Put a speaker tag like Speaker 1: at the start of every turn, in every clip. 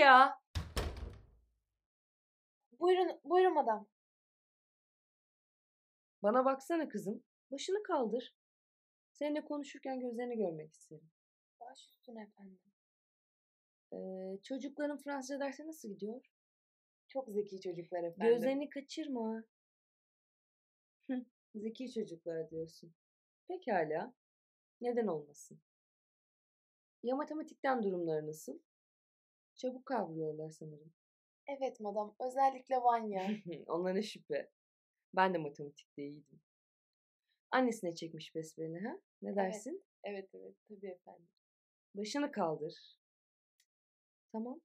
Speaker 1: Julia.
Speaker 2: Buyurun, buyurun madam.
Speaker 1: Bana baksana kızım. Başını kaldır. Seninle konuşurken gözlerini görmek isterim.
Speaker 2: Baş üstüne efendim.
Speaker 1: Ee, çocukların Fransızca dersi nasıl gidiyor?
Speaker 2: Çok zeki çocuklar efendim.
Speaker 1: Gözlerini kaçırma. Hı, Zeki çocuklar diyorsun. Pekala. Neden olmasın? Ya matematikten durumları nasıl? Çabuk kavruyorlar sanırım.
Speaker 2: Evet madam, özellikle Vanya.
Speaker 1: Ona ne şüphe. Ben de matematikte iyiydim. Annesine çekmiş besbelini ha? Ne dersin?
Speaker 2: evet evet, tabii efendim.
Speaker 1: Başını kaldır. Tamam.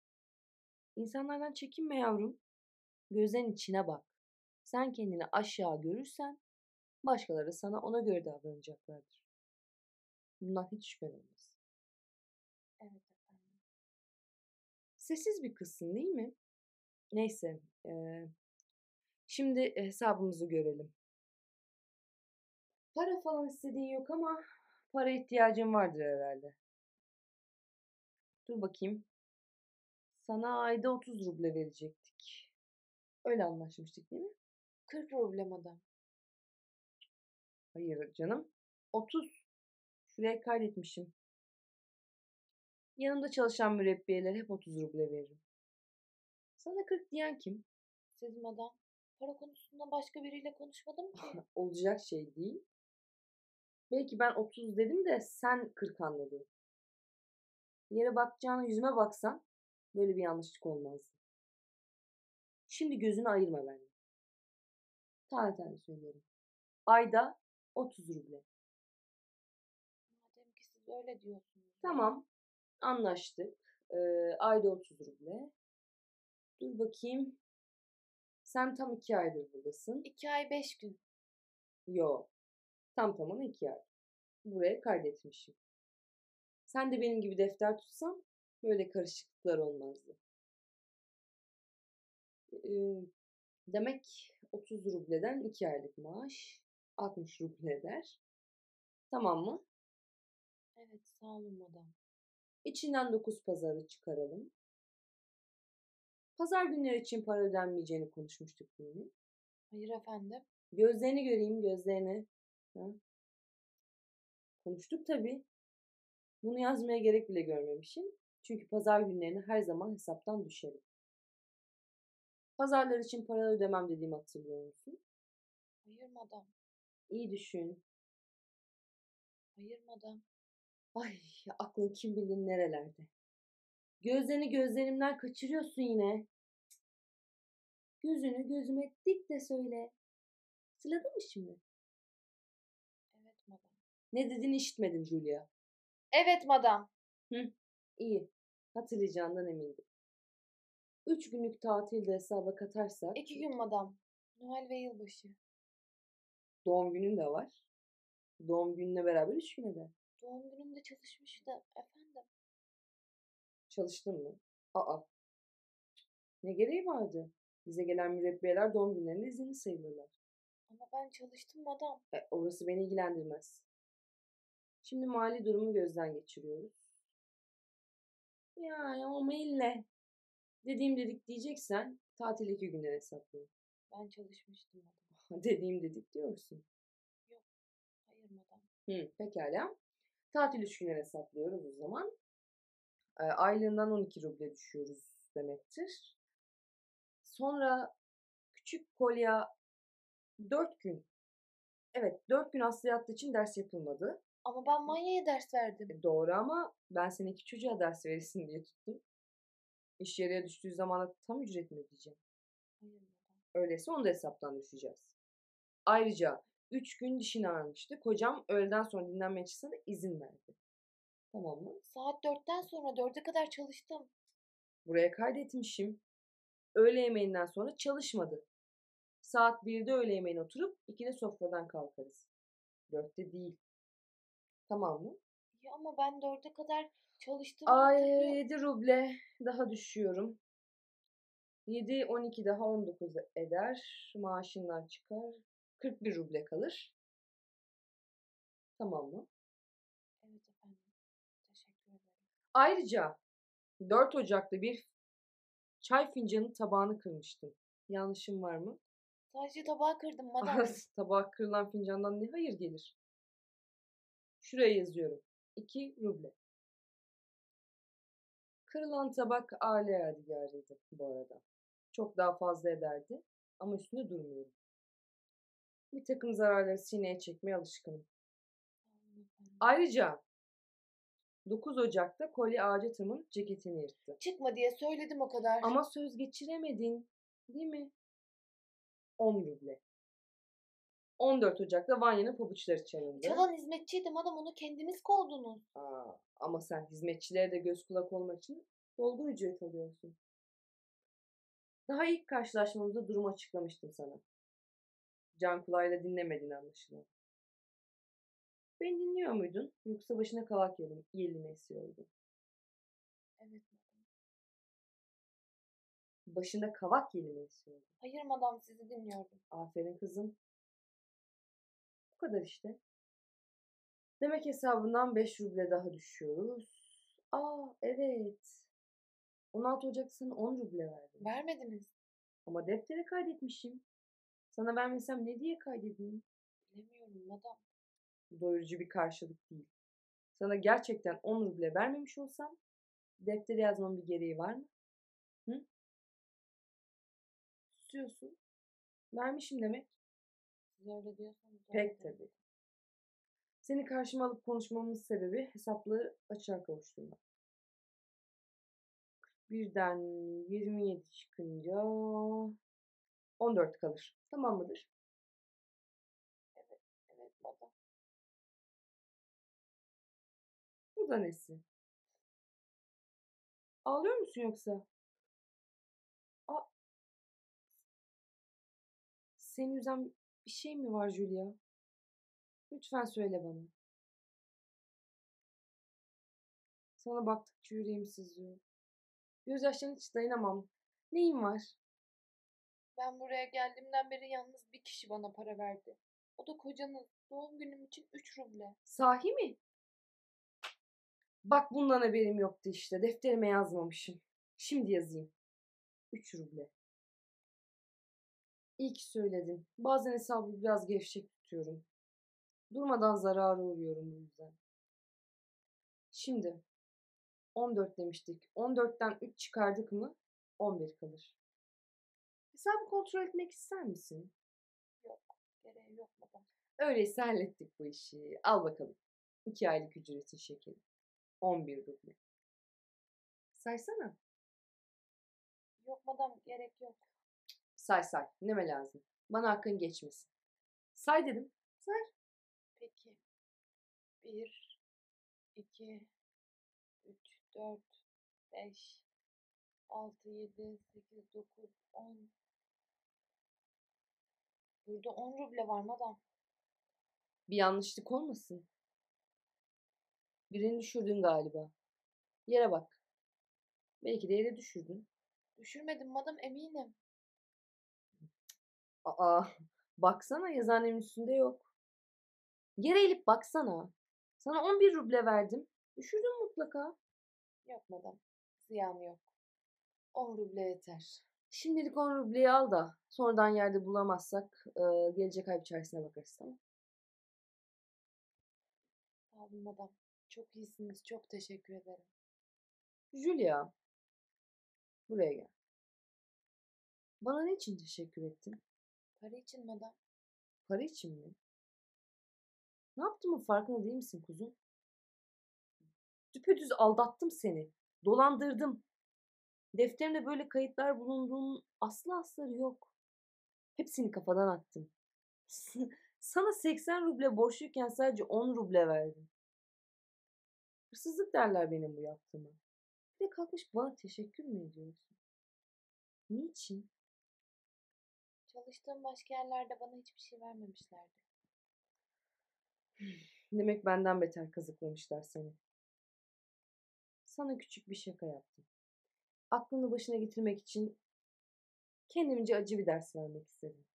Speaker 1: İnsanlardan çekinme yavrum. Gözlerin içine bak. Sen kendini aşağı görürsen başkaları sana ona göre davranacaklardır. Bundan hiç şüphen olmaz. Sessiz bir kızsın değil mi? Neyse. eee, şimdi hesabımızı görelim. Para falan istediğin yok ama para ihtiyacın vardır herhalde. Dur bakayım. Sana ayda 30 ruble verecektik. Öyle anlaşmıştık değil mi?
Speaker 2: 40 ruble madam.
Speaker 1: Hayır canım. 30. Şuraya kaydetmişim. Yanımda çalışan mürebbiyelere hep 30 ruble veririm. Sana 40 diyen kim?
Speaker 2: Siz madam, para konusunda başka biriyle konuşmadım ki.
Speaker 1: Olacak şey değil. Belki ben 30 dedim de sen 40 anladın. Yere bakacağına yüzüme baksan böyle bir yanlışlık olmazdı. Şimdi gözünü ayırma benden. Tane tane söylüyorum. Ayda 30 ruble.
Speaker 2: Madem ki siz öyle diyorsunuz.
Speaker 1: Tamam. Anlaştık. Ee, ayda 30 ruble. Dur bakayım. Sen tam iki aydır buradasın.
Speaker 2: 2 ay 5 gün.
Speaker 1: Yo. Tam tamına iki ay. Buraya kaydetmişim. Sen de benim gibi defter tutsan böyle karışıklıklar olmazdı. Ee, demek 30 rubleden 2 aylık maaş 60 ruble eder. Tamam mı?
Speaker 2: Evet, sağ olun madam.
Speaker 1: İçinden 9 pazarı çıkaralım. Pazar günleri için para ödenmeyeceğini konuşmuştuk değil mi?
Speaker 2: Hayır efendim.
Speaker 1: Gözlerini göreyim, gözlerini. Ha? Konuştuk tabii. Bunu yazmaya gerek bile görmemişim. Çünkü pazar günlerini her zaman hesaptan düşerim. Pazarlar için para ödemem dediğimi hatırlıyor musun?
Speaker 2: Hayır madam.
Speaker 1: İyi düşün.
Speaker 2: Hayır madam.
Speaker 1: Ay aklın kim bilir nerelerde. Gözlerini gözlerimden kaçırıyorsun yine. Gözünü gözüme dik de söyle. Hatırladın mı şimdi?
Speaker 2: Evet madam.
Speaker 1: Ne dediğini işitmedim Julia.
Speaker 2: Evet madam.
Speaker 1: İyi. Hatırlayacağından emindim. Üç günlük tatilde hesaba katarsak
Speaker 2: 2 gün madam. Noel ve yılbaşı.
Speaker 1: doğum günün de var. Doğum gününe beraber üç gün eder.
Speaker 2: Doğum günümde çalışmıştı efendim.
Speaker 1: Çalıştın mı? Aa. Ne gereği vardı? Bize gelen mürebbiyeler doğum günlerinde izinli sayılırlar.
Speaker 2: Ama ben çalıştım madam.
Speaker 1: E, orası beni ilgilendirmez. Şimdi mali durumu gözden geçiriyoruz. Ya ama ille. Dediğim dedik diyeceksen tatil iki günden hesaplayın.
Speaker 2: Ben çalışmıştım madam.
Speaker 1: Dediğim dedik diyorsun.
Speaker 2: Hayır madam.
Speaker 1: Hı, pekala. Tatil üç günden hesaplıyoruz o zaman. E, aylığından 12 ruble düşüyoruz demektir. Sonra küçük kolya 4 gün. Evet 4 gün Aslı yattığı için ders yapılmadı.
Speaker 2: Ama ben Manya'ya ders verdim.
Speaker 1: E, Doğru ama ben seni iki çocuğa ders verirsin diye tuttum. İş yarıya düştüğü zaman tam ücret mi ödeyeceğim? Öyleyse onu da hesaptan düşeceğiz. Ayrıca 3 gün dişin ağrımıştı. Kocam öğleden sonra dinlenmeye çıksana izin verdi. Tamam mı?
Speaker 2: Saat 4'ten sonra 4'e kadar çalıştım.
Speaker 1: Buraya kaydetmişim. Öğle yemeğinden sonra çalışmadı. Saat 1'de öğle yemeğine oturup 2'de sofradan kalkarız. 4'te değil. Tamam mı?
Speaker 2: Ya ama ben 4'e kadar çalıştım.
Speaker 1: Ay 7 ruble daha düşüyorum. 7, 12 daha 19 eder. Maaşından çıkar. 41 ruble kalır. Tamam mı?
Speaker 2: Evet efendim.
Speaker 1: Ayrıca 4 Ocak'ta bir çay fincanı tabağını kırmıştım. Yanlışım var mı?
Speaker 2: Sadece tabağı kırdım madam.
Speaker 1: Tabağı kırılan fincandan ne hayır gelir? Şuraya yazıyorum. 2 ruble. Kırılan tabak aile yadigarıydı bu arada. Çok daha fazla ederdi ama üstünde durmuyorum. Bir takım zararları sineye çekmeye alışkınım. Ayrıca 9 Ocak'ta kolye ağaca tırmanıp ceketini yırttı.
Speaker 2: Çıkma diye söyledim o kadar.
Speaker 1: Ama söz geçiremedin. Değil mi? 10 ruble. 14 Ocak'ta Vanya'nın pabuçları çalındı.
Speaker 2: Çalan hizmetçiydi madam onu kendiniz kovdunuz.
Speaker 1: Aa, ama sen hizmetçilere de göz kulak olmak için dolgun ücret alıyorsun. Daha ilk karşılaşmamızda durumu açıklamıştım sana. Can kulağıyla dinlemedin anlaşılan. Beni dinliyor muydun? Yoksa başına kavak yelim, yeline esiyordun.
Speaker 2: Evet madam.
Speaker 1: Başında kavak yeline esiyordun.
Speaker 2: Hayır madam sizi dinliyordum.
Speaker 1: Aferin kızım. Bu kadar işte. Demek hesabından 5 ruble daha düşüyoruz. Aa evet. 16 Ocak'ta sana 10 ruble verdim.
Speaker 2: Vermediniz.
Speaker 1: Ama deftere kaydetmişim. Sana vermesem ne diye kaydedeyim?
Speaker 2: Bilemiyorum madam.
Speaker 1: Doyurucu bir karşılık değil. Sana gerçekten 10 ruble vermemiş olsam deftere yazmamın bir gereği var mı? Hı? Susuyorsun. Vermişim demek.
Speaker 2: Siz öyle diyorsanız
Speaker 1: Pek tabii. Seni karşıma alıp konuşmamın sebebi hesapları açığa kavuşturmak. Birden 27 çıkınca 14 kalır. Tamam mıdır?
Speaker 2: Evet madam.
Speaker 1: Bu da nesi? Ağlıyor musun yoksa? Aa, seni üzen bir şey mi var Julia? Lütfen söyle bana. Sana baktıkça yüreğim sızlıyor. Gözyaşlarına hiç dayanamam. Neyin var?
Speaker 2: Ben buraya geldiğimden beri yalnız bir kişi bana para verdi. O da kocanız. Doğum günüm için 3 ruble.
Speaker 1: Sahi mi? Bak bundan haberim yoktu işte. Defterime yazmamışım. Şimdi yazayım. 3 ruble. İyi ki söyledin. Bazen hesabı biraz gevşek tutuyorum. Durmadan zarara uğruyorum bu yüzden. Şimdi 14 demiştik. 14'ten 3 çıkardık mı 11 kalır. Hesabı kontrol etmek ister misin?
Speaker 2: Yok. Gereği yok madam.
Speaker 1: Öyleyse hallettik bu işi. Al bakalım. 2 aylık ücretin şekeri. 11 ruble. Saysana.
Speaker 2: Yok madam gerek yok.
Speaker 1: Say say. Neme lazım. Bana hakkın geçmesin. Say dedim. Say.
Speaker 2: Peki. 1, 2, 3, 4, 5, 6, 7, 8, 9, 10. Burada 10 ruble var madam.
Speaker 1: Bir yanlışlık olmasın. Birini düşürdün galiba. Yere bak. Belki de yere düşürdün.
Speaker 2: Düşürmedim madam eminim.
Speaker 1: Aa, baksana yazıhanemin üstünde yok. Yere eğilip baksana. Sana 11 ruble verdim. Düşürdün mutlaka.
Speaker 2: Yok madam. Ziyan yok. 10 ruble yeter.
Speaker 1: Şimdilik 10 rubleyi al da sonradan yerde bulamazsak e, gelecek ay içerisine bakarız tamam
Speaker 2: Sağ olun madam. Çok iyisiniz. Çok teşekkür ederim.
Speaker 1: Julia. Buraya gel. Bana ne için teşekkür ettin?
Speaker 2: Para için madam.
Speaker 1: Para için mi? Ne yaptığımın farkında değil misin kuzum? Düpedüz aldattım seni. Dolandırdım. Defterimde böyle kayıtlar bulunduğunun aslı asları yok. Hepsini kafadan attım. Sana 80 ruble borçluyken sadece 10 ruble verdim. Hırsızlık derler benim bu yaptığıma. Bir de kalkmış bana teşekkür mü ediyorsun? Niçin?
Speaker 2: Çalıştığım başka yerlerde bana hiçbir şey vermemişlerdi.
Speaker 1: Demek benden beter kazıklamışlar seni. Sana küçük bir şaka yaptım. Aklını başına getirmek için kendimce acı bir ders vermek istedim.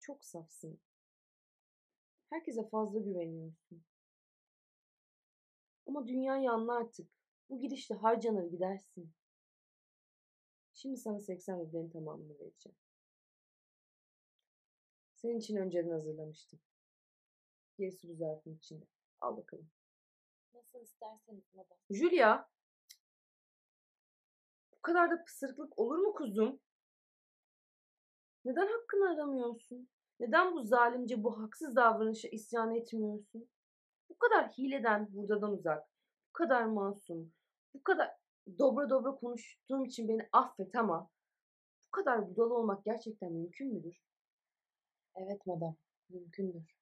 Speaker 1: Çok safsın. Herkese fazla güveniyorsun. Ama dünyayı anla artık. Bu gidişle harcanır gidersin. Şimdi sana 80 rublenin tamamını vereceğim. Senin için önceden hazırlamıştım. Gerisi bu zarfın içinde. Al bakalım.
Speaker 2: Nasıl isterseniz madam.
Speaker 1: Julia! Bu kadar da pısırıklık olur mu kuzum? Neden hakkını aramıyorsun? Neden bu zalimce, bu haksız davranışa isyan etmiyorsun? Bu kadar hileden, hurdadan uzak, bu kadar masum, bu kadar dobra dobra konuştuğum için beni affet ama bu kadar budala olmak gerçekten mümkün müdür? Evet madam, mümkündür.